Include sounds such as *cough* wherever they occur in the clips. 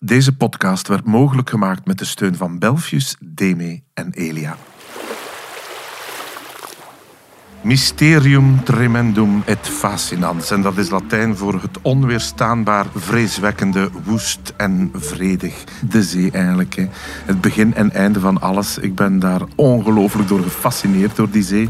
Deze podcast werd mogelijk gemaakt met de steun van Belfius, Deme en Elia. Mysterium tremendum et fascinans. En dat is Latijn voor het onweerstaanbaar, vreeswekkende, woest en vredig. De zee eigenlijk. Hè. Het begin en einde van alles. Ik ben daar ongelooflijk door gefascineerd door die zee.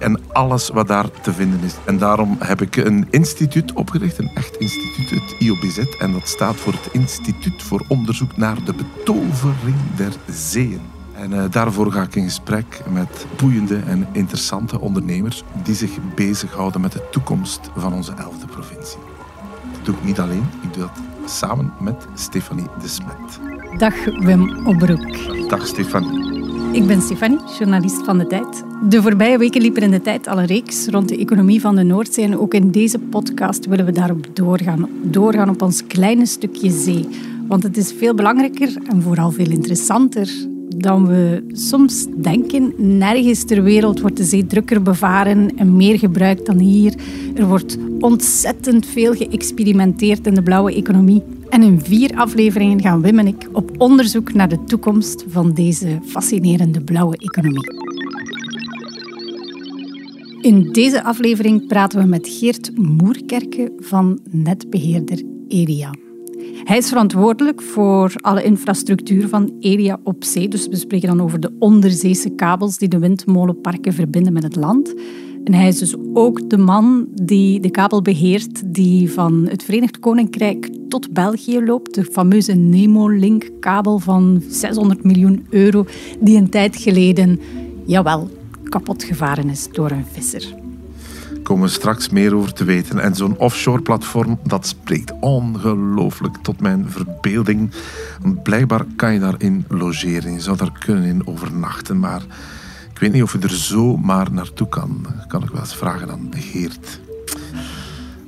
En alles wat daar te vinden is. En daarom heb ik een instituut opgericht, een echt instituut, het IOBZ. En dat staat voor het Instituut voor Onderzoek naar de Betovering der Zeeën. En uh, daarvoor ga ik in gesprek met boeiende en interessante ondernemers die zich bezighouden met de toekomst van onze elfde provincie. Dat doe ik niet alleen, ik doe dat samen met Stefanie de Smet. Dag Wim Obroek. Dag Stefanie. Ik ben Stefanie, journalist van De Tijd. De voorbije weken liep er in De Tijd al een reeks rond de economie van de Noordzee. En ook in deze podcast willen we daarop doorgaan. Doorgaan op ons kleine stukje zee. Want het is veel belangrijker en vooral veel interessanter dan we soms denken. Nergens ter wereld wordt de zee drukker bevaren en meer gebruikt dan hier. Er wordt ontzettend veel geëxperimenteerd in de blauwe economie. En in vier afleveringen gaan Wim en ik op onderzoek naar de toekomst van deze fascinerende blauwe economie. In deze aflevering praten we met Geert Moerkerke van netbeheerder Eria. Hij is verantwoordelijk voor alle infrastructuur van Eria op zee. Dus we spreken dan over de onderzeese kabels die de windmolenparken verbinden met het land. En hij is dus ook de man die de kabel beheert die van het Verenigd Koninkrijk tot België loopt. De fameuze Nemo-Link-kabel van 600 miljoen euro die een tijd geleden, jawel, kapot gevaren is door een visser komen we straks meer over te weten. En zo'n offshore platform, dat spreekt ongelooflijk tot mijn verbeelding. Blijkbaar kan je daarin logeren. Je zou daar kunnen in overnachten. Maar ik weet niet of je er zomaar naartoe kan. Kan ik wel eens vragen aan Geert.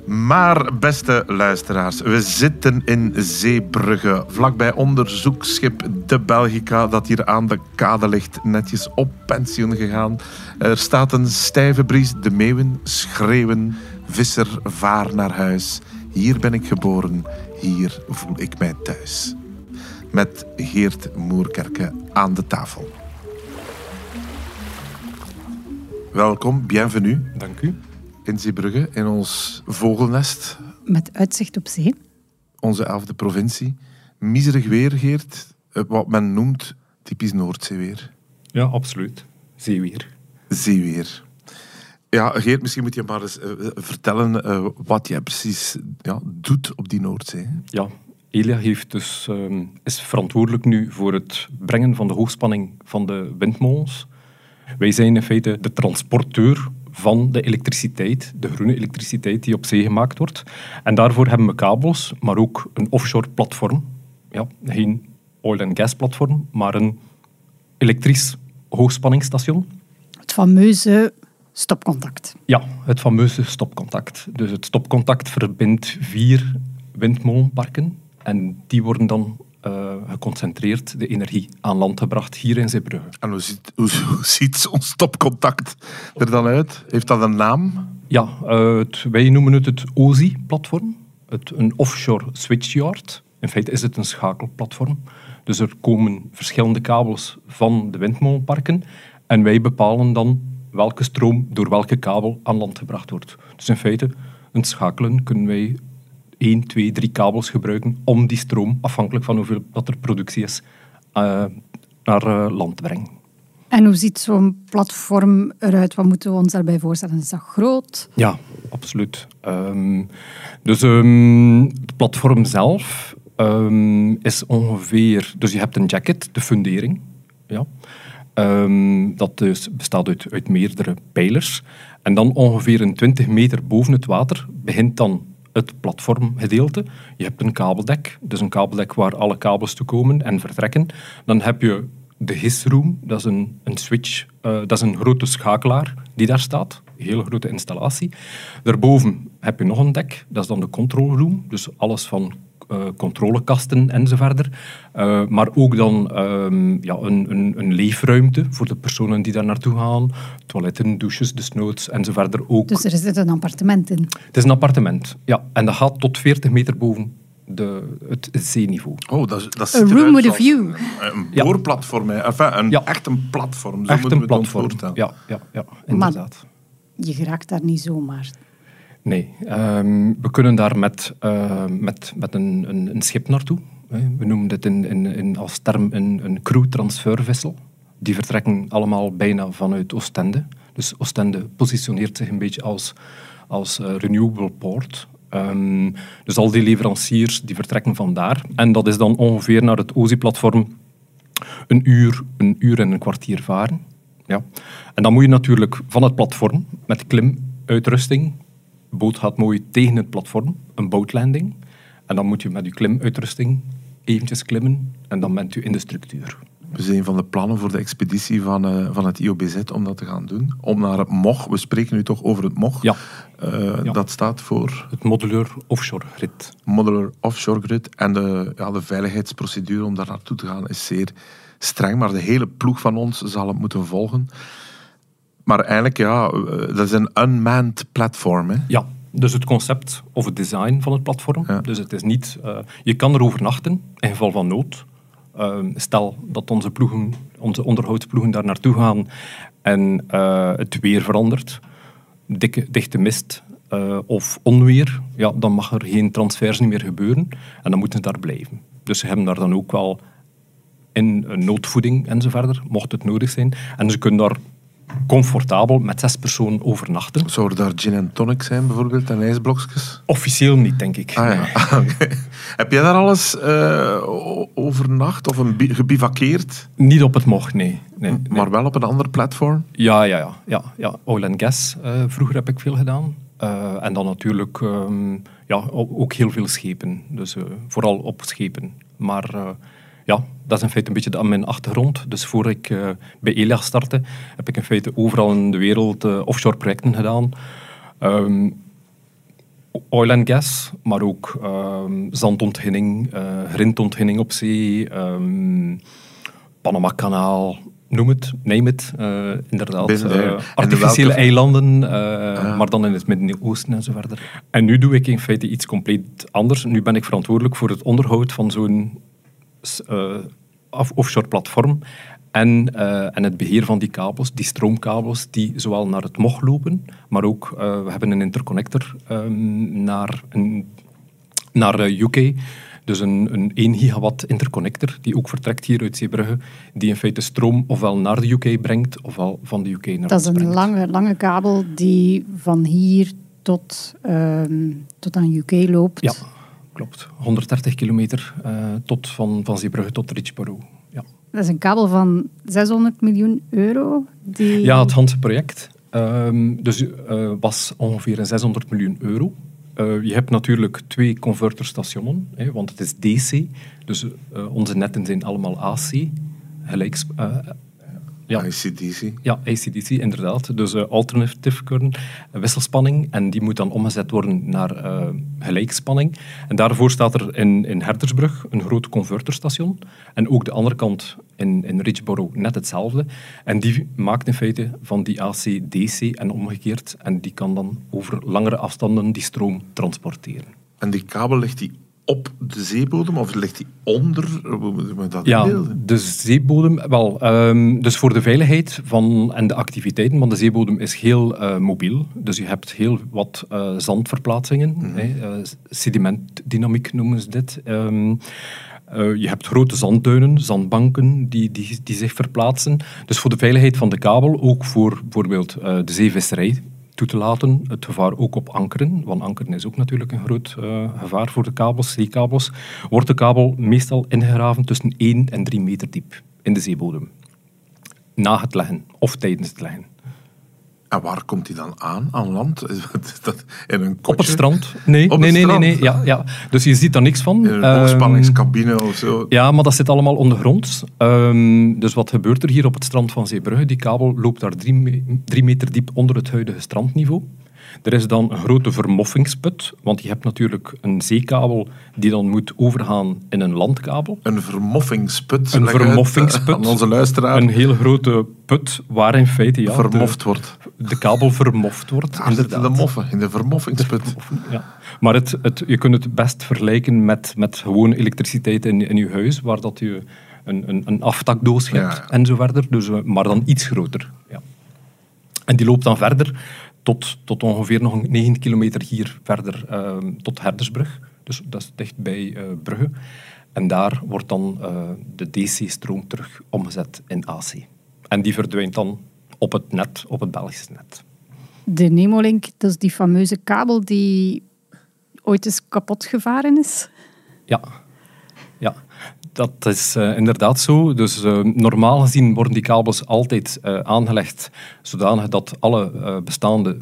Maar beste luisteraars, we zitten in Zeebrugge, vlakbij onderzoeksschip De Belgica, dat hier aan de kade ligt, netjes op pensioen gegaan. Er staat een stijve bries, de meeuwen schreeuwen, visser vaar naar huis. Hier ben ik geboren, hier voel ik mij thuis. Met Geert Moerkerke aan de tafel. Welkom, bienvenue. Dank u in Zeebrugge, in ons vogelnest. Met uitzicht op zee. Onze elfde provincie. Miserig weer, Geert. Eh, wat men noemt typisch Noordzeeweer. Ja, absoluut. Zeeweer. Zeeweer. Ja, Geert, misschien moet je maar eens uh, vertellen uh, wat jij precies ja, doet op die Noordzee. Ja, Elia heeft dus, um, is verantwoordelijk nu voor het brengen van de hoogspanning van de windmolens. Wij zijn in feite de transporteur van de elektriciteit, de groene elektriciteit die op zee gemaakt wordt. En daarvoor hebben we kabels, maar ook een offshore platform. Ja, geen oil- en gas platform, maar een elektrisch hoogspanningsstation. Het fameuze stopcontact. Ja, het fameuze stopcontact. Dus het stopcontact verbindt vier windmolenparken en die worden dan uh, geconcentreerd de energie aan land gebracht hier in Zeebrugge. En hoe ziet, hoe, ziet zo'n stopcontact er dan uit? Heeft dat een naam? Ja, uh, het, wij noemen het het OSI-platform. Een offshore switchyard. In feite is het een schakelplatform. Dus er komen verschillende kabels van de windmolenparken en wij bepalen dan welke stroom door welke kabel aan land gebracht wordt. Dus in feite, een schakelen kunnen wij 1, 2, 3 kabels gebruiken om die stroom, afhankelijk van hoeveel dat er productie is, uh, naar uh, land te brengen. En hoe ziet zo'n platform eruit? Wat moeten we ons daarbij voorstellen? Is dat groot? Ja, absoluut. Um, dus um, het platform zelf um, is ongeveer... Dus je hebt een jacket, de fundering. Ja. dat dus bestaat uit, uit meerdere pijlers. En dan ongeveer een 20 meter boven het water begint dan het platformgedeelte. Je hebt een kabeldek, dus een kabeldek waar alle kabels toe komen en vertrekken. Dan heb je de hisroom, dat is een, een switch, uh, dat is een grote schakelaar die daar staat. Een hele grote installatie. Daarboven heb je nog een dek, dat is dan de control room. Dus alles van uh, controlekasten enzovoort. Uh, maar ook dan um, ja, een, een, een, leefruimte voor de personen die daar naartoe gaan. Toiletten, douches, desnoods enzovoort ook. Dus er zit een appartement in? Het is een appartement, ja. En dat gaat tot 40 meter boven de, het zeeniveau. Oh, dat, is- dat A room with a view. Een, een Ja. boorplatform. Enfin, een, Ja. echt een platform. Zo Echt moeten een we het ons platform. voorstellen. Ja, ja, ja, inderdaad. Je geraakt daar niet zomaar. Nee, ehm, we kunnen daar met, eh, met, met een, een, een schip naartoe. We noemen dit in, in, in, als term een, een crew-transfervessel. Die vertrekken allemaal bijna vanuit Oostende. Dus Oostende positioneert zich een beetje als, als eh, renewable port. Ehm, dus al die leveranciers die vertrekken vandaar. En dat is dan ongeveer naar het OSI-platform een uur, een uur en een kwartier varen. Ja. En dan moet je natuurlijk van het platform met klimuitrusting. Boot gaat mooi tegen het platform, een bootlanding. En dan moet je met je klimuitrusting eventjes klimmen en dan bent u in de structuur. We zijn een van de plannen voor de expeditie van, eh, van het IOBZ om dat te gaan doen. Om naar het MOG, we spreken nu toch over het MOG. Ja, Eh, Ja. Dat staat voor het modular offshore grid. Modular Offshore Grid. En de, ja, de veiligheidsprocedure om daar naartoe te gaan is zeer streng. Maar de hele ploeg van ons zal het moeten volgen. Maar eigenlijk, ja, eh, dat is een unmanned platform. Hè. Ja, dus het concept of het design van het platform. Ja. Dus het is niet... eh, je kan er overnachten in geval van nood. Ehm, stel dat onze, ploegen, onze onderhoudsploegen daar naartoe gaan en eh, het weer verandert, dikke, dichte mist of onweer, ja, dan mag er geen transfers meer gebeuren en dan moeten ze daar blijven. Dus ze hebben daar dan ook wel in een noodvoeding en zo verder, mocht het nodig zijn. En ze kunnen daar comfortabel met zes personen overnachten. Zou er daar gin en tonic zijn bijvoorbeeld en ijsblokjes? Officieel niet, denk ik. Ah ja. *laughs* Heb jij daar alles eh, overnacht of een bi- gebivakkeerd? Niet op het mocht, nee. nee, nee. Maar wel op een ander platform? Ja, ja, ja, ja, ja. Oil and gas. eh, vroeger heb ik veel gedaan. Eh, en dan natuurlijk ehm, ja, ook heel veel schepen. Dus vooral op schepen. Maar ja, dat is in feite een beetje aan mijn achtergrond. Dus voor ik eh, bij Elia startte, heb ik in feite overal in de wereld eh, offshore projecten gedaan. Ehm, oil and gas, maar ook ehm, zandontginning, eh grindontginning op zee, ehm Panama-kanaal, noem het, it. eh, inderdaad, artificiële welke- eilanden, eh, maar dan in het Midden-Oosten en zo verder. En nu doe ik in feite iets compleet anders. Nu ben ik verantwoordelijk voor het onderhoud van zo'n offshore platform en, eh, en het beheer van die kabels, die stroomkabels die zowel naar het MOG lopen, maar ook eh, we hebben een interconnector ehm, naar, een, naar eh, UK. Dus een, een 1 gigawatt interconnector die ook vertrekt hier uit Zeebrugge, die in feite stroom ofwel naar de UK brengt, ofwel van de UK naar Dat is een brengt. lange, lange kabel die van hier tot, ehm, tot aan UK loopt. Ja, klopt. 130 kilometer eh, tot van, van Zeebrugge tot Richborough. Ja. Dat is een kabel van 600 miljoen euro. Die... Ja, het Hanse project ehm, dus, eh, was ongeveer een 600 miljoen euro. Eh, je hebt natuurlijk twee converterstationen, hè, want het is DC. Dus onze netten zijn allemaal AC. Gelijks, ja, ICDC. ja, ACDC, inderdaad. Dus eh, alternative current, eh, wisselspanning. En die moet dan omgezet worden naar eh, gelijkspanning. En daarvoor staat er in, in Hertersbrug een groot converterstation. En ook de andere kant in, in Richborough net hetzelfde. En die maakt in feite van die AC DC en omgekeerd. En die kan dan over langere afstanden die stroom transporteren. En die kabel ligt die op de zeebodem of ligt die onder? Hoe dat Ja, inbeelden? de zeebodem, wel, ehm, dus voor de veiligheid van, en de activiteiten, want de zeebodem is heel eh, mobiel. Dus je hebt heel wat eh, zandverplaatsingen, hè, eh, sedimentdynamiek noemen ze dit. Ehm, eh, je hebt grote zandduinen, zandbanken die, die, die zich verplaatsen. Dus voor de veiligheid van de kabel, ook voor bijvoorbeeld de zeevisserij toe te laten. Het gevaar ook op ankeren, want ankeren is ook natuurlijk een groot eh, gevaar voor de kabels, zeekabels. Wordt de kabel meestal ingegraven tussen 1 en 3 meter diep in de zeebodem. Na het leggen of tijdens het leggen. En waar komt die dan aan? Aan land? Is *laughs* dat in een kotje? Op het strand? Nee, Op nee, het nee, nee, strand? nee. Ja, ja. Dus je ziet daar niks van. In een Ehm, hoogspanningscabine of zo? Ja, maar dat zit allemaal ondergronds. Ehm, dus wat gebeurt er hier op het strand van Zeebrugge? Die kabel loopt daar drie, me- drie meter diep onder het huidige strandniveau. Er is dan een grote vermoffingsput, want je hebt natuurlijk een zeekabel die dan moet overgaan in een landkabel. Een vermoffingsput. Een vermoffingsput. Aan onze luisteraar. Een heel grote put waar in feite ja, vermoft wordt. de, de kabel vermoft wordt. Daar zitten de moffen, in de vermoffingsput. Ja. Maar het, het, je kunt het best vergelijken met, met gewoon elektriciteit in, in je huis, waar dat je een, een, een aftakdoos hebt Ja. en zo verder, dus, eh, maar dan iets groter. Ja. En die loopt dan verder tot, tot ongeveer nog 9 kilometer hier verder ehm, tot Herdersbrug. Dus dat is dicht bij eh, Brugge. En daar wordt dan eh, de DC-stroom terug omgezet in AC. En die verdwijnt dan op het net, op het Belgische net. De Nemolink, dat is die fameuze kabel die ooit eens kapot gevaren is. Ja, ja. Dat is eh, inderdaad zo. Dus eh, normaal gezien worden die kabels altijd eh, aangelegd zodanig dat alle bestaande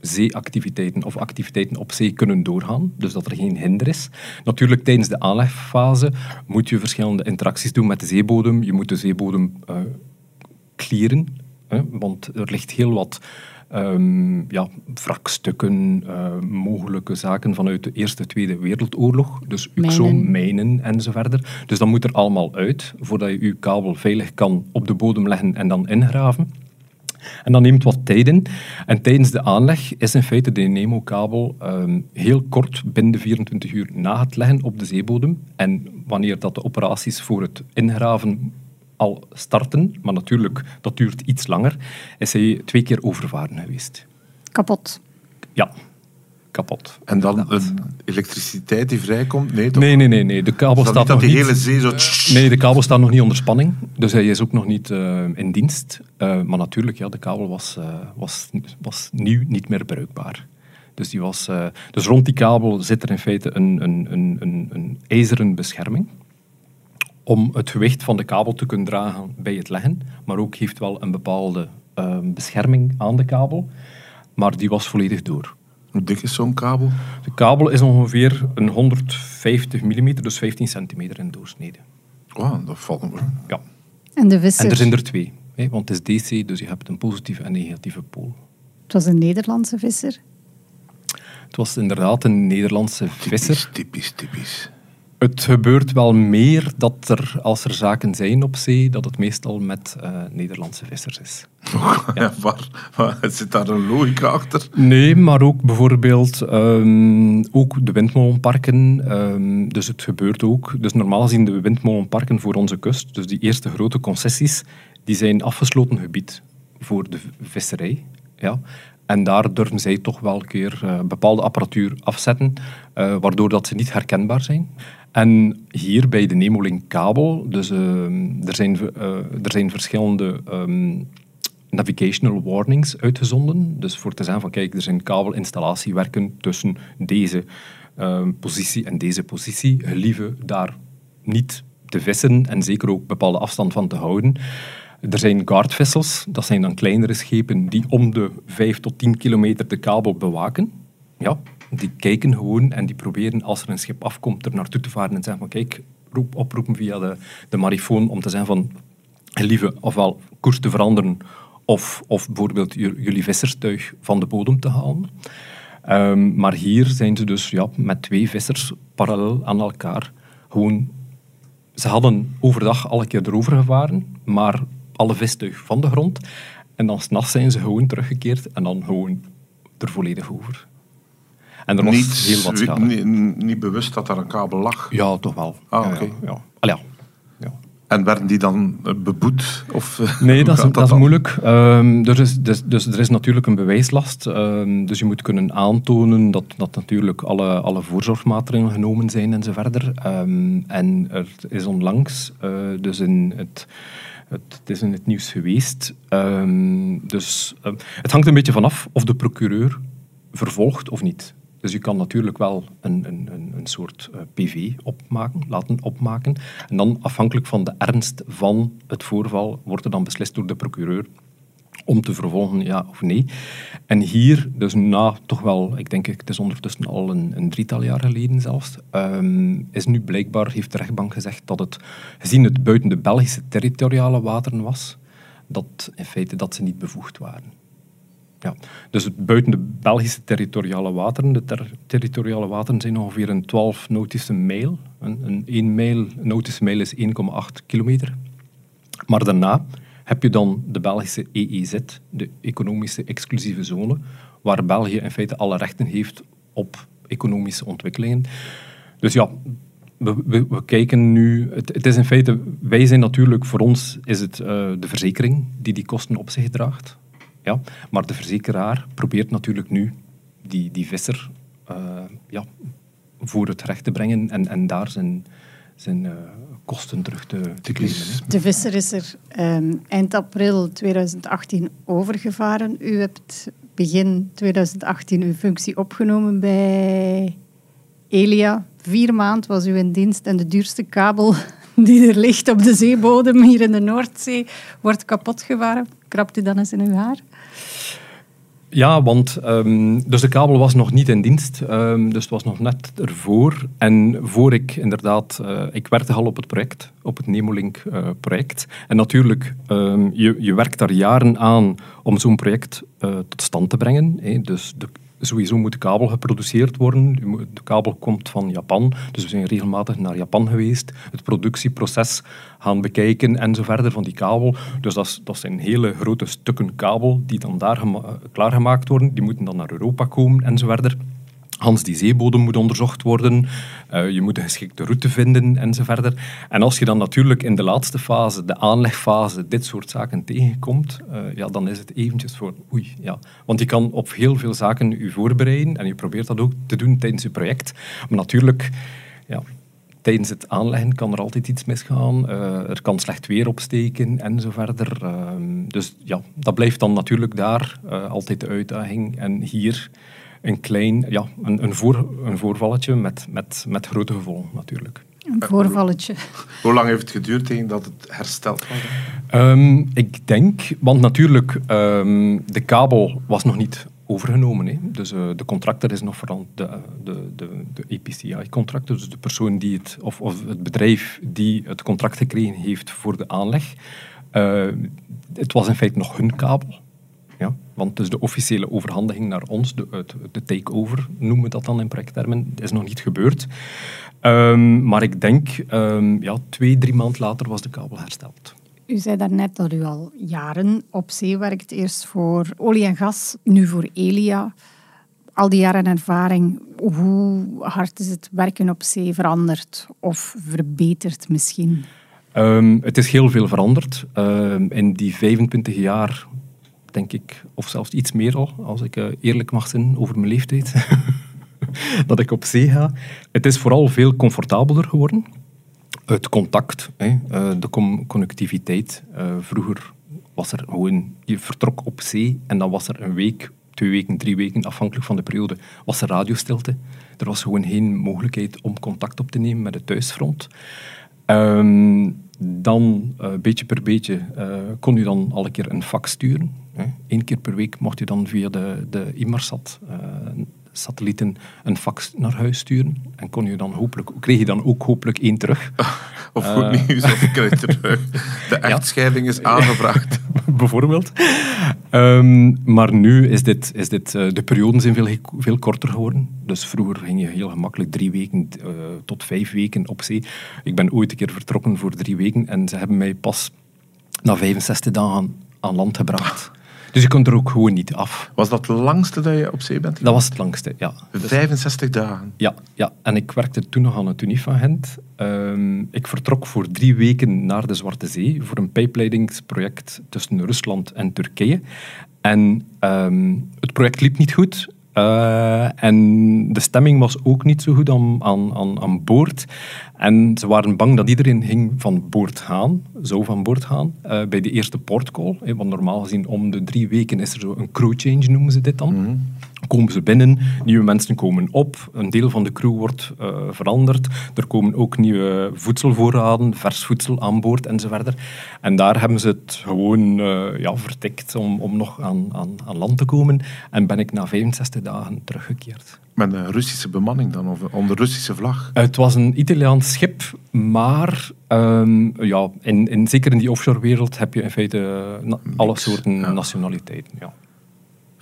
zeeactiviteiten of activiteiten op zee kunnen doorgaan. Dus dat er geen hinder is. Natuurlijk, tijdens de aanlegfase moet je verschillende interacties doen met de zeebodem. Je moet de zeebodem clearen, want er ligt heel wat ehm, ja, wrakstukken, eh, mogelijke zaken vanuit de Eerste Tweede Wereldoorlog. Dus UXO, Mijnen. mijnen en zo verder. Dus dat moet er allemaal uit, voordat je je kabel veilig kan op de bodem leggen en dan ingraven. En dat neemt wat tijd in. En tijdens de aanleg is in feite de Nemo-kabel ehm, heel kort, binnen de 24 uur na het leggen op de zeebodem. En wanneer dat de operaties voor het ingraven al starten, maar natuurlijk, dat duurt iets langer, is hij twee keer overvaren geweest. Kapot. Ja, kapot. En dan de elektriciteit die vrijkomt? Nee, toch? Nee, nee, nee, nee. De kabel staat niet dat nog die niet... hele zee zo... Nee, de kabel staat nog niet onder spanning, dus hij is ook nog niet eh, in dienst. Eh, maar natuurlijk, ja, de kabel was, eh, was, was nieuw niet meer bruikbaar. Dus, die was, dus rond die kabel zit er in feite een, een, een, een, een ijzeren bescherming om het gewicht van de kabel te kunnen dragen bij het leggen, maar ook heeft wel een bepaalde eh, bescherming aan de kabel, maar die was volledig door. Hoe dik is zo'n kabel? De kabel is ongeveer een 150 mm, dus 15 centimeter in doorsnede. Wow, dat valt me. Ja. En de visser, En er zijn er twee. Hè, want het is DC, dus je hebt een positieve en negatieve pool. het was een Nederlandse visser. Het was inderdaad een Nederlandse visser. Typisch, typisch, typisch. Het gebeurt wel meer dat er, als er zaken zijn op zee, dat het meestal met eh, Nederlandse vissers is. *laughs* Ja. waar, waar, zit daar een logica achter? Nee, maar ook bijvoorbeeld ehm, ook de windmolenparken. ehm, dus het gebeurt ook. Dus normaal gezien de windmolenparken voor onze kust, dus die eerste grote concessies, die zijn afgesloten gebied voor de visserij. Ja. En daar durven zij toch wel een keer eh, bepaalde apparatuur afzetten, eh, waardoor dat ze niet herkenbaar zijn. En hier bij de Nemolink kabel, dus ehm, er, zijn, eh, er zijn verschillende ehm, navigational warnings uitgezonden. Dus voor te zeggen van kijk, er zijn kabelinstallatiewerken tussen deze ehm, positie en deze positie. Gelieve daar niet te vissen en zeker ook bepaalde afstand van te houden. Er zijn guardvessels, dat zijn dan kleinere schepen die om de 5 tot 10 kilometer de kabel bewaken. Ja, die kijken gewoon en die proberen als er een schip afkomt er naartoe te varen en zeggen van kijk, roep, oproepen via de, de marifoon om te zeggen van lieve ofwel koers te veranderen of, of bijvoorbeeld jullie visserstuig van de bodem te halen. Ehm, maar hier zijn ze dus ja, met twee vissers parallel aan elkaar. Gewoon, ze hadden overdag alle keer erover gevaren, maar alle vistuig van de grond. En dan s'nachts zijn ze gewoon teruggekeerd en dan gewoon er volledig over. En er was Niet, heel wat schade. niet, niet bewust dat daar een kabel lag. Ja, toch wel. Ah, oké. Ja, ja. Allee, ja. Ja. En werden die dan eh, beboet? Of, eh, *laughs* Nee, dat is, dat is moeilijk. Ehm, er, is, dus, dus er is natuurlijk een bewijslast. Ehm, dus je moet kunnen aantonen dat, dat natuurlijk alle, alle voorzorgsmaatregelen genomen zijn en zo verder. Ehm, en er is onlangs, eh, dus in het, het, het is in het nieuws geweest. Ehm, dus het hangt een beetje vanaf of de procureur vervolgt of niet. Dus je kan natuurlijk wel een, een, een, soort eh, PV opmaken, laten opmaken. En dan afhankelijk van de ernst van het voorval wordt er dan beslist door de procureur om te vervolgen, ja of nee. En hier, dus na toch wel, ik denk het is ondertussen al een, een drietal jaar geleden zelfs, ehm, is nu blijkbaar, heeft de rechtbank gezegd dat het, gezien het buiten de Belgische territoriale wateren was, dat in feite dat ze niet bevoegd waren. Ja. Dus buiten de Belgische territoriale wateren, de territoriale wateren zijn ongeveer een 12 nautische mijl. Een, een 1 mijl, nautische mijl is 1,8 kilometer. Maar daarna heb je dan de Belgische EEZ, de Economische Exclusieve Zone, waar België in feite alle rechten heeft op economische ontwikkelingen. Dus ja, we, kijken nu. Het, het, is in feite, wij zijn natuurlijk, voor ons is het uh, de verzekering die die kosten op zich draagt. Ja, maar de verzekeraar probeert natuurlijk nu die, die visser uh, ja, voor het recht te brengen en, en daar zijn, zijn uh, kosten terug te, te claimen. De visser is er um, eind april 2018 overgevaren. U hebt begin 2018 uw functie opgenomen bij Elia. Vier maanden was u in dienst en de duurste kabel die er ligt op de zeebodem hier in de Noordzee wordt kapotgevaren. Krapt u dan eens in uw haar? Ja, want um, dus de kabel was nog niet in dienst, um, dus het was nog net ervoor. En voor ik inderdaad, uh, ik werkte al op het project, op het Nemolink-project. Uh, en natuurlijk, um, je, je werkt daar jaren aan om zo'n project uh, tot stand te brengen. Hè. Dus de, sowieso moet de kabel geproduceerd worden. De kabel komt van Japan, dus we zijn regelmatig naar Japan geweest. Het productieproces gaan bekijken en zo verder van die kabel. Dus dat, dat zijn hele grote stukken kabel die dan daar klaargemaakt worden. Die moeten dan naar Europa komen en zo verder. Hans, die zeebodem moet onderzocht worden. Uh, je moet een geschikte route vinden en zo verder. En als je dan natuurlijk in de laatste fase, de aanlegfase, dit soort zaken tegenkomt, uh, ja, dan is het eventjes voor oei. Ja. Want je kan op heel veel zaken je voorbereiden en je probeert dat ook te doen tijdens je project. Maar natuurlijk, ja, tijdens het aanleggen kan er altijd iets misgaan. Uh, er kan slecht weer opsteken en zo verder. Ehm, dus ja, dat blijft dan natuurlijk daar altijd de uitdaging. En hier een klein, ja, een, een, voor, een voorvalletje met, met, met grote gevolgen natuurlijk. Een voorvalletje. Hoe lang heeft het geduurd tegen dat het hersteld was? Um, ik denk, want natuurlijk, um, de kabel was nog niet overgenomen. Hè. Dus uh, de contractor is nog vooral de, de, de, de EPCI-contractor, dus de persoon die het, of, of het bedrijf die het contract gekregen heeft voor de aanleg. Uh, het was in feite nog hun kabel. Ja, want dus de officiële overhandiging naar ons, de, de take-over noemen we dat dan in projecttermen, is nog niet gebeurd. Um, maar ik denk, um, ja, twee, drie maanden later was de kabel hersteld. U zei daarnet dat u al jaren op zee werkt. Eerst voor olie en gas, nu voor Elia. Al die jaren ervaring, hoe hard is het werken op zee veranderd of verbeterd misschien? Um, het is heel veel veranderd. in die 25 jaar denk ik, of zelfs iets meer al, als ik uh, eerlijk mag zijn over mijn leeftijd, *laughs* dat ik op zee ga. Het is vooral veel comfortabeler geworden. Het contact, uh, de connectiviteit. Uh, vroeger was er gewoon, je vertrok op zee en dan was er een week, twee weken, drie weken, afhankelijk van de periode, was er radiostilte. Er was gewoon geen mogelijkheid om contact op te nemen met het thuisfront. Um, dan, uh, beetje per beetje, uh, kon je dan al een keer een fax sturen. Eén keer per week mocht je dan via de, de Immersat uh, satellieten een fax naar huis sturen. En kon je dan hopelijk, kreeg je dan ook hopelijk één terug. *laughs* Of goed uh, nieuws, of terug. *laughs* De echtscheiding is *laughs* aangebracht. Bijvoorbeeld. Um, maar nu is dit, is dit uh, de perioden zijn veel, veel korter geworden. Dus vroeger ging je heel gemakkelijk drie weken uh, tot vijf weken op zee. Ik ben ooit een keer vertrokken voor drie weken en ze hebben mij pas na 65 dagen aan land gebracht. Dus je kunt er ook gewoon niet af. Was dat het langste dat je op zee bent? Dat was het langste, ja. 65 dagen? Ja, ja. en ik werkte toen nog aan het Unie van Gent. Um, ik vertrok voor drie weken naar de Zwarte Zee voor een pijpleidingsproject tussen Rusland en Turkije. En um, het project liep niet goed. Uh, en de stemming was ook niet zo goed aan, aan, aan boord. En ze waren bang dat iedereen ging van boord gaan, zou van boord gaan, uh, bij de eerste portcall. Hè, want normaal gezien om de drie weken is er zo een crew change, noemen ze dit dan. Mm Komen ze binnen, nieuwe mensen komen op, een deel van de crew wordt uh, veranderd. Er komen ook nieuwe voedselvoorraden, vers voedsel aan boord enzovoort. En daar hebben ze het gewoon uh, ja, vertikt om, om nog aan, aan, aan land te komen. En ben ik na 65 dagen teruggekeerd. Met een Russische bemanning dan, of onder Russische vlag? Het was een Italiaans schip, maar um, ja, in, in, zeker in die offshore-wereld heb je in feite na, alle soorten ja. nationaliteiten. Ja.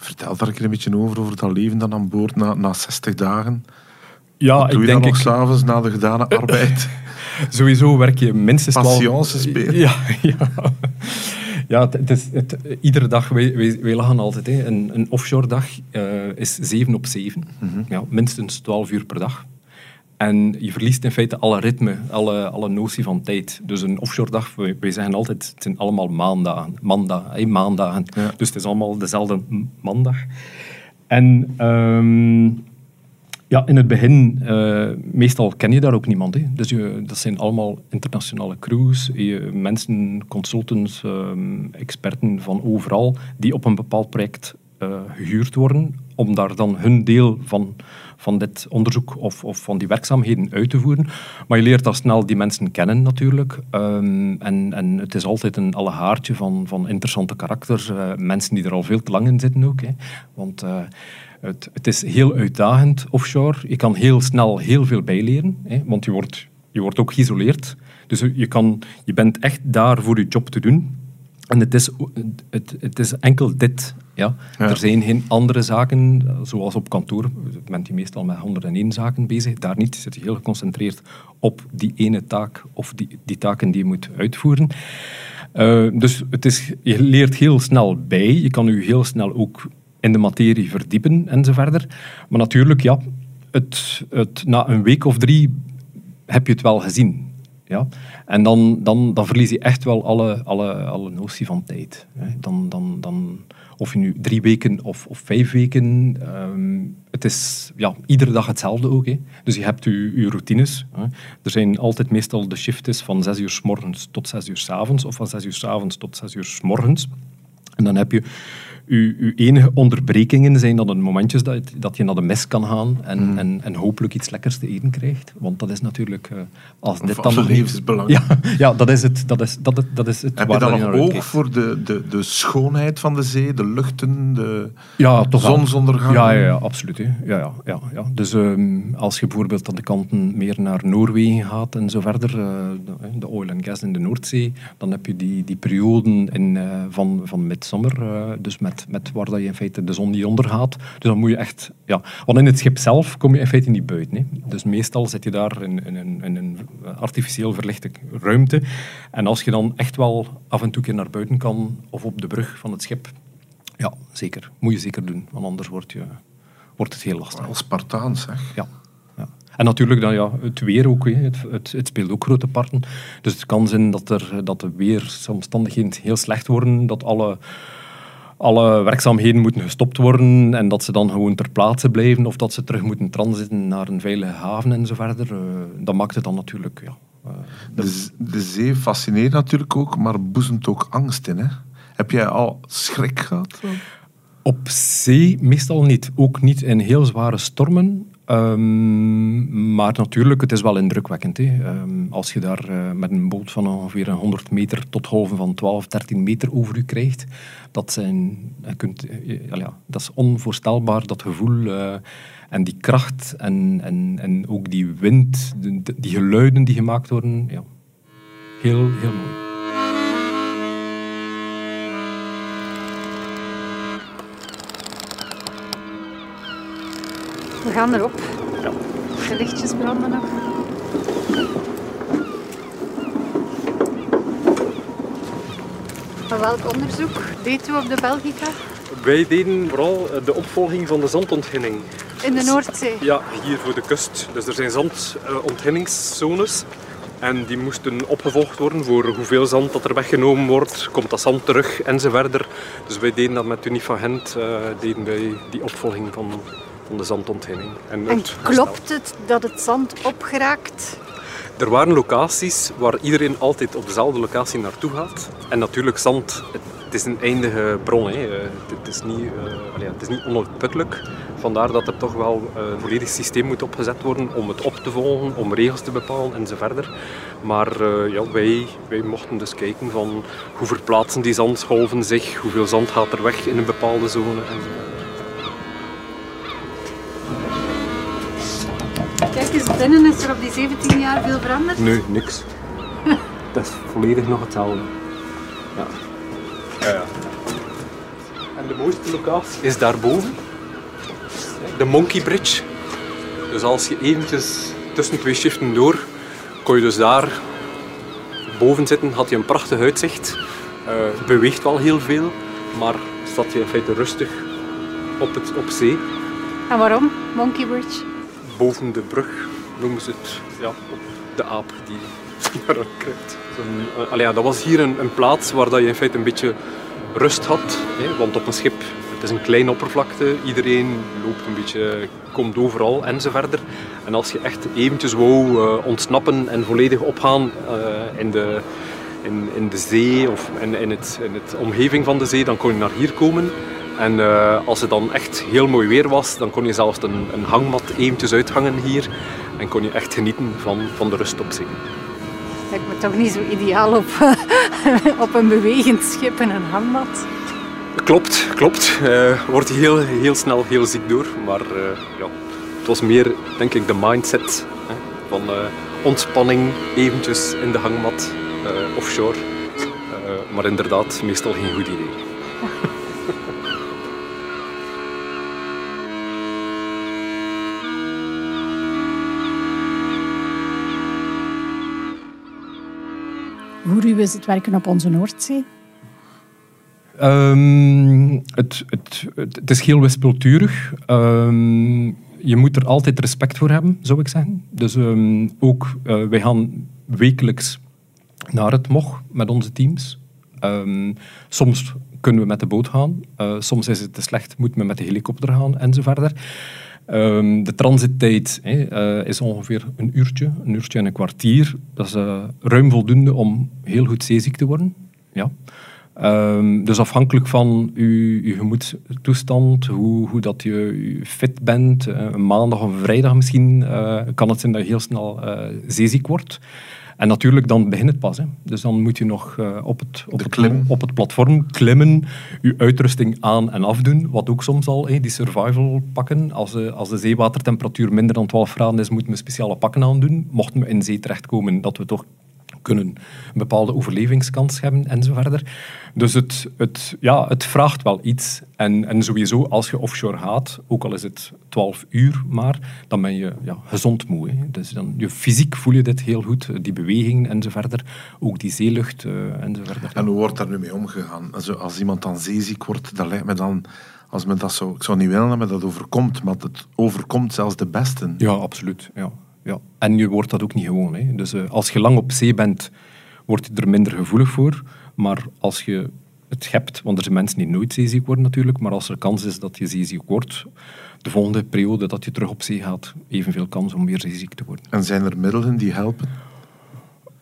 Vertel daar een keer een beetje over, over dat leven dan aan boord na, na 60 dagen. Ja, Wat doe ik je dan nog ik... s'avonds na de gedane *laughs* arbeid? Sowieso werk je minstens Patience spelen. Ja, ja. Ja, het, is, het, iedere dag, wij, wij, wij lachen altijd. Hè. Een, een offshore dag eh, is 7 op 7. Mhm. ja, minstens 12 uur per dag. En je verliest in feite alle ritme, alle, alle notie van tijd. Dus een offshore dag, wij, wij zeggen altijd, het zijn allemaal maandagen. Maandag, maandagen. Ja. Dus het is allemaal dezelfde maandag. En ehm, ja, in het begin, eh, meestal ken je daar ook niemand. Hè. Dus je, dat zijn allemaal internationale crews, je, mensen, consultants, ehm, experten van overal, die op een bepaald project eh, gehuurd worden om daar dan hun deel van, van dit onderzoek of, of van die werkzaamheden uit te voeren. Maar je leert al snel die mensen kennen natuurlijk. Ehm, en, en het is altijd een allegaartje van, van interessante karakters. eh, mensen die er al veel te lang in zitten ook. Hè. Want... eh, het, het is heel uitdagend offshore. Je kan heel snel heel veel bijleren, hè, want je wordt, je wordt ook geïsoleerd. Dus je, kan, je bent echt daar voor je job te doen. En het is, het, het is enkel dit. Ja. Ja. Er zijn geen andere zaken, zoals op kantoor. bent je meestal met 101 zaken bezig. Daar niet. Je zit je heel geconcentreerd op die ene taak of die, die taken die je moet uitvoeren. Eh, dus het is, je leert heel snel bij. Je kan je heel snel ook in de materie verdiepen en zo verder. Maar natuurlijk, ja, het, het, na een week of drie heb je het wel gezien. Ja? En dan, dan, dan verlies je echt wel alle, alle, alle notie van tijd. Dan, dan, dan, of je nu drie weken of, of vijf weken, ehm, het is ja, iedere dag hetzelfde ook. Dus je hebt je, je routines. Hè. Er zijn altijd meestal de shifts van zes uur s morgens tot zes uur s avonds, of van zes uur s avonds tot zes uur s morgens. En dan heb je uw, uw enige onderbrekingen zijn dan de momentjes dat, dat je naar de mes kan gaan en, en, en hopelijk iets lekkers te eten krijgt. Want dat is natuurlijk... eh, als dit dan nog levensbelang. Ja, *laughs* ja dat is het. Dat is, dat, dat is het Heb je dan naar oog voor de, de, de schoonheid van de zee, de luchten, de Ja, toch zonsondergang? Ja, ja, ja absoluut. Hè. Ja, ja, ja, ja. Dus ehm, als je bijvoorbeeld aan de kanten meer naar Noorwegen gaat en zo verder, eh, de, oil en gas in de Noordzee, dan heb je die, die perioden in, eh, van, van midzomer, dus met, met waar dat je in feite de zon niet ondergaat. Dus dan moet je echt... Ja, want in het schip zelf kom je in feite niet buiten. Hè. Dus meestal zit je daar in, in, een- in een artificieel verlichte ruimte. En als je dan echt wel af en toe keer naar buiten kan, of op de brug van het schip, ja, zeker. Moet je zeker doen, want anders wordt, je, wordt het heel lastig. Wel Spartaans, zeg. Ja. ja. En natuurlijk dan, ja, het weer ook. Hè. Het, het, het speelt ook grote parten. Dus het kan zijn dat, er, dat de weersomstandigheden heel slecht worden, dat alle, alle werkzaamheden moeten gestopt worden en dat ze dan gewoon ter plaatse blijven of dat ze terug moeten transiten naar een veilige haven en zo verder. Eh, dat maakt het dan natuurlijk... Ja, eh, De, de zee fascineert natuurlijk ook, maar boezemt ook angst in. Hè? Heb jij al schrik gehad? Op zee meestal niet. Ook niet in heel zware stormen. Ehm, maar natuurlijk, het is wel indrukwekkend. Hè. Ehm, als je daar eh, met een boot van ongeveer een 100 meter tot golven van 12, 13 meter over u krijgt, dat, zijn, je kunt, eh, ja, dat is onvoorstelbaar, dat gevoel. eh, en die kracht en, en, en ook die wind, de- die geluiden die gemaakt worden. Ja. Heel, heel mooi. We gaan erop. De lichtjes branden nog. Maar welk onderzoek deed u op de Belgica? Wij deden vooral de opvolging van de zandontginning. In de Noordzee. Ja, hier voor de kust. Dus er zijn zandontginningszones. En die moesten opgevolgd worden voor hoeveel zand dat er weggenomen wordt. Komt dat zand terug en zo verder. Dus wij deden dat met Unie van Gent. eh, deden wij die opvolging van, van de zandontginning. En klopt het dat het zand opgeraakt? er waren locaties waar iedereen altijd op dezelfde locatie naartoe gaat. En natuurlijk, zand, het, het is een eindige bron. Hè. Eh, Het, het is niet, eh, allee, het is niet onuitputtelijk. Vandaar dat er toch wel eh, een volledig systeem moet opgezet worden om het op te volgen, om regels te bepalen en zo verder. Maar eh, ja, wij, wij mochten dus kijken van hoe verplaatsen die zandgolven zich, hoeveel zand gaat er weg in een bepaalde zone. En Kijk eens, binnen is er op die 17 jaar veel veranderd. Nee, niks. *laughs* dat is volledig nog hetzelfde. Ja. Ja, ja. En de mooiste locatie is daarboven. De Monkey Bridge. Dus als je eventjes tussen twee shiften door, kon je dus daar boven zitten, had je een prachtig uitzicht. Uh, beweegt wel heel veel, maar zat je in feite rustig op, het, op zee. En waarom Monkey Bridge? Boven de brug noemen ze het. Ja, de aap die daar kruipt. Uh, ja, dat was hier een, een, plaats waar dat je in feite een beetje rust had. Hè, want op een schip, het is een kleine oppervlakte, iedereen loopt een beetje, komt overal en zo verder. En als je echt eventjes wou uh, ontsnappen en volledig opgaan uh, in, de, in, in de zee of in, in, het, in het omgeving van de zee, dan kon je naar hier komen. En uh, als het dan echt heel mooi weer was, dan kon je zelfs een, een hangmat eventjes uithangen hier. En kon je echt genieten van, van de rust op zee. Lijkt me toch niet zo ideaal op, *laughs* op een bewegend schip en een hangmat. Klopt, klopt. Uh, wordt heel, heel snel heel ziek door. Maar uh, ja, het was meer, denk ik, de mindset hè, van ontspanning, eventjes in de hangmat, offshore. maar inderdaad, meestal geen goed idee. Hoe is het werken op onze Noordzee? Um, het, het, het, is heel wispelturig. Um, je moet er altijd respect voor hebben, zou ik zeggen. Dus um, ook, uh, wij gaan wekelijks naar het MOG met onze teams. soms kunnen we met de boot gaan. Uh, soms is het te slecht, moeten we met de helikopter gaan en zo verder. Um, de transittijd uh, is ongeveer een uurtje, een uurtje en een kwartier. Dat is uh, ruim voldoende om heel goed zeeziek te worden. Ja. Um, dus afhankelijk van uw, uw gemoedstoestand, hoe, dat je fit bent, uh, een maandag of een vrijdag misschien, kan het zijn dat je heel snel zeeziek wordt. En natuurlijk, dan begint het pas. Hè. Dus dan moet je nog uh, op, het, op, het, op het platform klimmen, je uitrusting aan en afdoen, wat ook soms al, hè, die survival pakken. Als, de, als de zeewatertemperatuur minder dan 12 graden is, moeten we speciale pakken aandoen. Mochten we in zee terechtkomen, dat we toch kunnen een bepaalde overlevingskans hebben en zo verder. Dus het, het, ja, het vraagt wel iets. En, en sowieso, als je offshore gaat, ook al is het 12 uur maar, dan ben je ja, gezond moe. Hè. Dus dan, je fysiek voel je dit heel goed, die beweging en zo verder. Ook die zeelucht uh, en zo verder. En hoe wordt daar nu mee omgegaan? Als, als iemand dan zeeziek wordt, dat lijkt me dan als men dat zo, ik zou niet willen dat me dat overkomt, maar het overkomt zelfs de besten. Ja, absoluut. Ja ja. En je wordt dat ook niet gewoon. Hè. Dus uh, als je lang op zee bent, word je er minder gevoelig voor. Maar als je het hebt, want er zijn mensen die nooit zeeziek worden natuurlijk, maar als er kans is dat je zeeziek wordt, de volgende periode dat je terug op zee gaat, evenveel kans om weer zeeziek te worden. En zijn er middelen die helpen?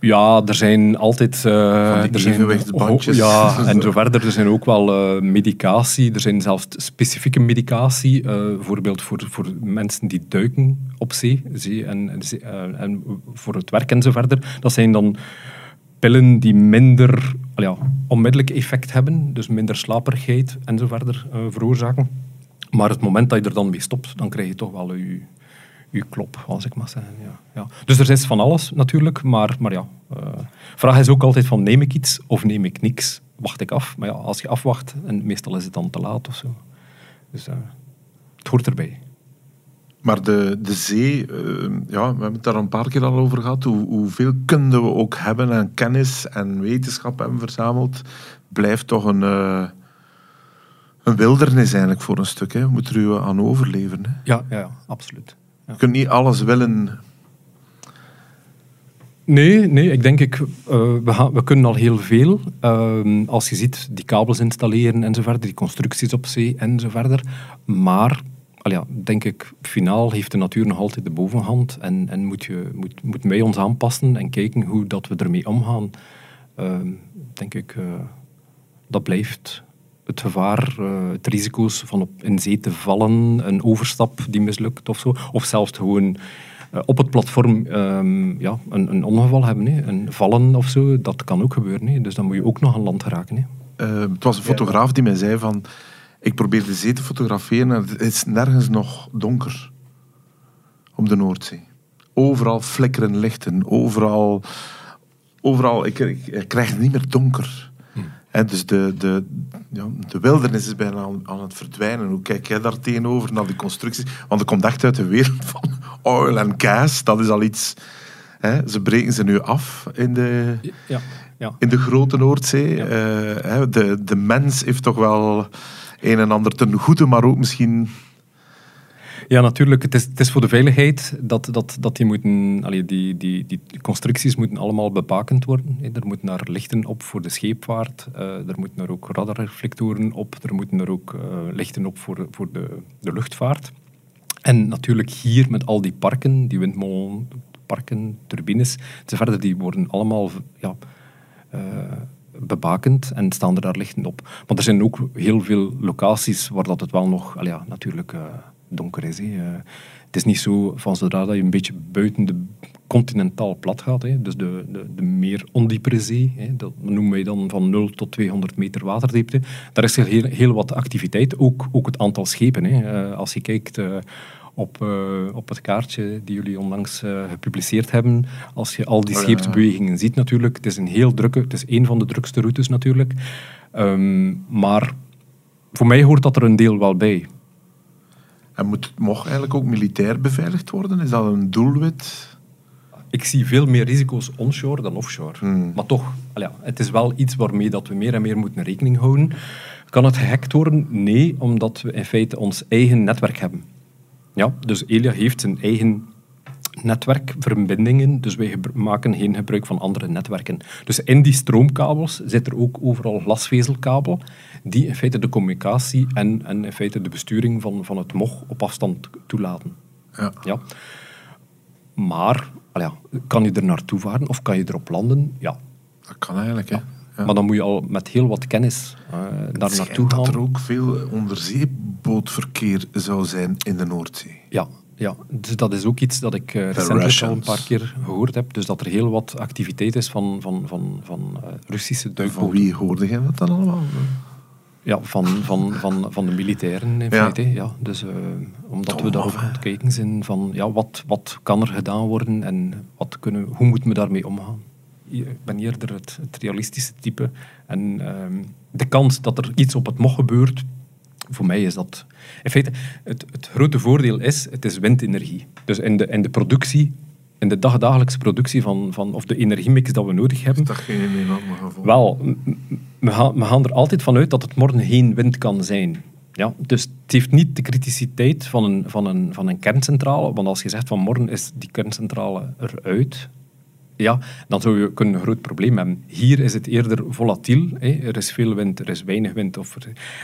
Ja, er zijn altijd... Uh, er zijn, ja, *laughs* en zo verder. Er zijn ook wel uh, medicatie. Er zijn zelfs specifieke medicatie. Uh, bijvoorbeeld voor, voor mensen die duiken op zee. zee en, en voor het werk en zo verder. Dat zijn dan pillen die minder ja, onmiddellijk effect hebben. Dus minder slaperigheid en zo verder veroorzaken. Maar het moment dat je er dan mee stopt, dan krijg je toch wel je uw klop, als ik maar zeggen. Ja, ja. Dus er is van alles natuurlijk, maar, maar ja. Uh, vraag is ook altijd van neem ik iets of neem ik niks? Wacht ik af? Maar ja, als je afwacht, en meestal is het dan te laat of zo. Dus uh, het hoort erbij. Maar de, de zee, uh, ja, we hebben het daar een paar keer al over gehad. Hoe, hoeveel kunnen we ook hebben en kennis en wetenschap hebben verzameld, blijft toch een, een wildernis eigenlijk voor een stuk. Hè. We moeten er u aan overleven. Hè. Ja, ja, ja, absoluut. Je kunt niet alles willen. Nee, nee, ik denk, ik, uh, we, gaan, we kunnen al heel veel. Uh, als je ziet, die kabels installeren en zo verder, die constructies op zee en zo verder. Maar, al denk ik, finaal heeft de natuur nog altijd de bovenhand. En, en moet je, moet, moeten wij ons aanpassen en kijken hoe dat we ermee omgaan. Uh, denk ik, uh, dat blijft het gevaar, uh, het risico's van op in zee te vallen, een overstap die mislukt of zo. Of zelfs gewoon uh, op het platform um, ja, een, een, ongeval hebben, hè. een vallen of zo. Dat kan ook gebeuren. Hè. Dus dan moet je ook nog aan land geraken. Hè. Uh, het was een fotograaf die mij zei van... Ik probeer de zee te fotograferen en het is nergens nog donker. Op de Noordzee. Overal flikkeren lichten. Overal... Overal... Ik, ik, ik krijg het niet meer donker. Dus de, de, ja, de wildernis is bijna aan, aan het verdwijnen. Hoe kijk jij daar tegenover, naar die constructies? Want het komt echt uit de wereld *laughs* van oil en gas. Dat is al iets... Ze breken ze nu af in de, Ja, ja. in de grote Noordzee. Eh, de, de mens heeft toch wel een en ander ten goede, maar ook misschien... Ja, natuurlijk. Het is, het is voor de veiligheid dat, dat, dat die, moeten, die, die, die constructies moeten allemaal bebakend worden. Er moeten daar lichten op voor de scheepvaart. eh, er moeten er ook radarreflectoren op. Er moeten er ook eh, lichten op voor, voor de, de luchtvaart. En natuurlijk hier met al die parken, die windmolenparken, turbines, enzovoort, die worden allemaal ja, eh, bebakend en staan er daar lichten op. Maar er zijn ook heel veel locaties waar dat het wel nog, ja, natuurlijk eh, donker is. Eh, het is niet zo van zodra dat je een beetje buiten de continentaal plat gaat, hè, dus de, de, de meer ondiepere zee, hè, dat noemen wij dan van 0 tot 200 meter waterdiepte, daar is heel, heel wat activiteit, ook, ook het aantal schepen. Hè. Eh, als je kijkt... eh, op, op het kaartje die jullie onlangs gepubliceerd hebben. Als je al die Oh scheepsbewegingen ziet natuurlijk. Het is een heel drukke, het is een van de drukste routes natuurlijk. Ehm, maar voor mij hoort dat er een deel wel bij. En moet, mocht eigenlijk ook militair beveiligd worden? Is dat een doelwit? Ik zie veel meer risico's onshore dan offshore. Hmm. Maar toch, ja, het is wel iets waarmee dat we meer en meer moeten rekening houden. Kan het gehackt worden? Nee, omdat we in feite ons eigen netwerk hebben. Ja, dus Elia heeft zijn eigen netwerkverbindingen, dus wij maken geen gebruik van andere netwerken. Dus in die stroomkabels zit er ook overal glasvezelkabel, die in feite de communicatie en, en in feite de besturing van, van het MOG op afstand toelaten. Ja. Ja. Maar, ja, kan je er naartoe varen of kan je erop landen? Ja. Dat kan eigenlijk, hè. Ja. Maar dan moet je al met heel wat kennis eh, daar naartoe gaan. dat er ook veel onderzeebootverkeer zou zijn in de Noordzee. Ja, ja, dus dat is ook iets dat ik eh, recentelijk al een paar keer gehoord heb. Dus dat er heel wat activiteit is van, van, van, van eh, Russische Van duikboten. wie hoorde jij dat dan allemaal? Ja, van, van, van, van de militairen in Ja. feite. Ja. Dus, eh, omdat we daar ook aan het kijken zijn van ja, wat, wat kan er gedaan worden en wat kunnen, hoe moeten we daarmee omgaan. Ik ben eerder het, het realistische type. En ehm, de kans dat er iets op het mocht gebeurt, voor mij is dat... In feite, het, het grote voordeel is, het is windenergie. Dus in de, in de productie, in de dagdagelijkse productie van, van, of de energiemix dat we nodig hebben, Is dat geen enorme wel, we gaan, we gaan er altijd vanuit dat het morgen geen wind kan zijn. Ja, dus het heeft niet de criticiteit van een, van, een, van een kerncentrale. Want als je zegt van morgen is die kerncentrale eruit, ja, dan zou je kunnen een groot probleem hebben. Hier is het eerder volatiel. Hè. Er is veel wind, er is weinig wind. Of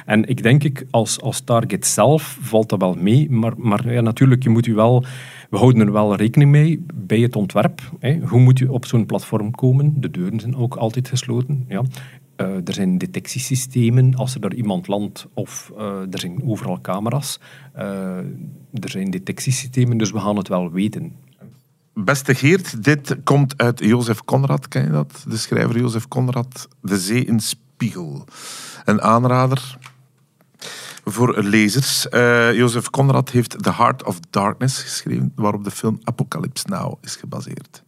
en ik denk, ik, als, als target zelf valt dat wel mee. Maar, maar ja, natuurlijk, je moet je wel, we houden er wel rekening mee bij het ontwerp. Hè. Hoe moet je op zo'n platform komen? De deuren zijn ook altijd gesloten. Ja. Eh, er zijn detectiesystemen als er daar iemand landt of eh, er zijn overal camera's. Eh, er zijn detectiesystemen, dus we gaan het wel weten. Beste Geert, dit komt uit Jozef Conrad, ken je dat? De schrijver Jozef Conrad, De Zee in Spiegel. Een aanrader voor lezers. Eh Jozef Conrad heeft The Heart of Darkness geschreven, waarop de film Apocalypse Now is gebaseerd.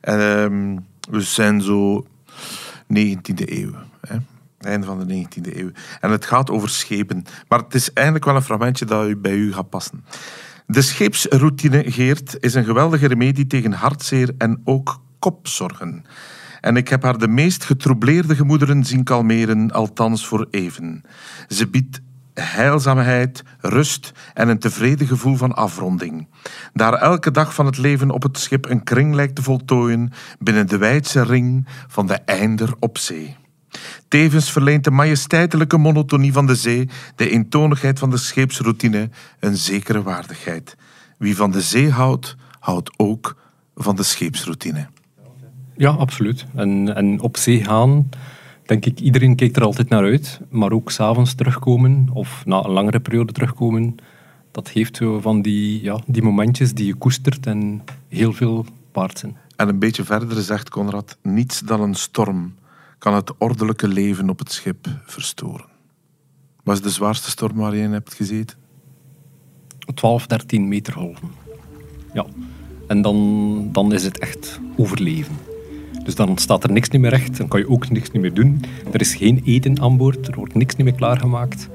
En, ehm, we zijn zo 19e eeuw. Hè? Einde van de 19e eeuw. En het gaat over schepen. Maar het is eigenlijk wel een fragmentje dat bij u gaat passen. De scheepsroutine, Geert, is een geweldige remedie tegen hartzeer en ook kopzorgen. En ik heb haar de meest getroubleerde gemoederen zien kalmeren, althans voor even. Ze biedt heilzaamheid, rust en een tevreden gevoel van afronding. Daar elke dag van het leven op het schip een kring lijkt te voltooien binnen de wijdse ring van de einder op zee. Tevens verleent de majesteitelijke monotonie van de zee, de eentonigheid van de scheepsroutine, een zekere waardigheid. Wie van de zee houdt, houdt ook van de scheepsroutine. Ja, absoluut. En, en op zee gaan, denk ik, iedereen kijkt er altijd naar uit. Maar ook s'avonds terugkomen, of na een langere periode terugkomen, dat heeft zo van die, ja, die momentjes die je koestert en heel veel waard zijn. En een beetje verder zegt Conrad: niets dan een storm kan het ordelijke leven op het schip verstoren. Wat is de zwaarste storm waar je in hebt gezeten? 12, 13 meter golven. Ja. En dan, dan is het echt overleven. Dus dan staat er niks niet meer recht, dan kan je ook niks meer doen. Er is geen eten aan boord, er wordt niks meer klaargemaakt.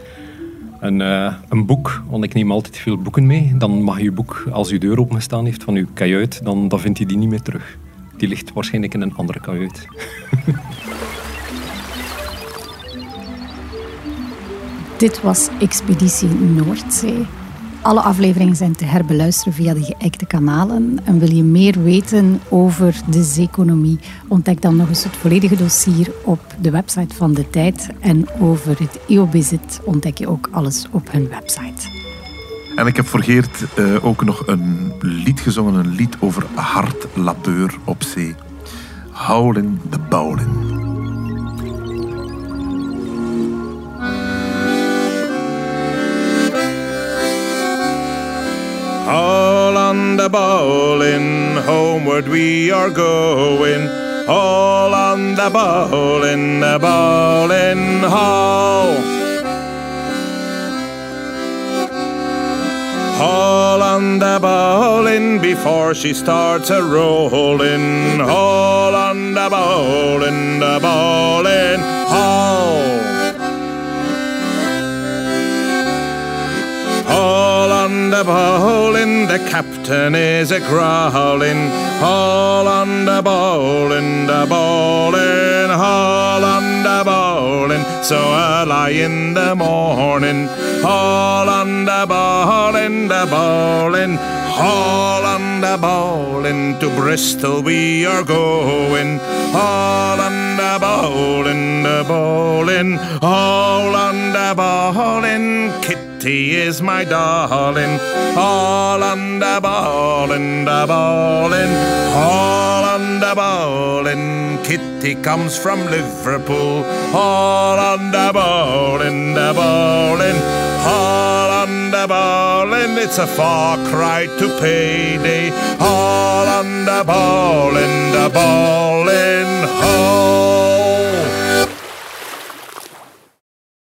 Een, uh, een boek, want ik neem altijd veel boeken mee. Dan mag je boek, als je deur opengestaan heeft van je kajuit, dan, dan vindt je die niet meer terug. Die ligt waarschijnlijk in een andere kajuit. Dit was Expeditie Noordzee. Alle afleveringen zijn te herbeluisteren via de geëikte kanalen. En wil je meer weten over de zeeconomie, ontdek dan nog eens het volledige dossier op de website van De Tijd. En over het EOBizit ontdek je ook alles op hun website. En ik heb voor Geert uh, ook nog een lied gezongen, een lied over hard labeur op zee. Howlin' the Bowlin'. All on the bowling, homeward we are going. All on the bowling, the bowling hall. All on the bowling before she starts a rolling. All on the bowling, the bowling hall. All on the bowling, the captain is a growling. All on the bowling, the bowling, all on the bowling. So early in the morning, all on the bowling, the bowling. All on the bowling to Bristol we are going. All on the bowling, the bowling, all on the bowling. Kitty is my darling. All on the bowling, the bowling, all on the bowling. Kitty comes from Liverpool. All on the bowling, the bowling, all on the bowling. It's a far cry to payday. All on the bowling, the bowling, oh.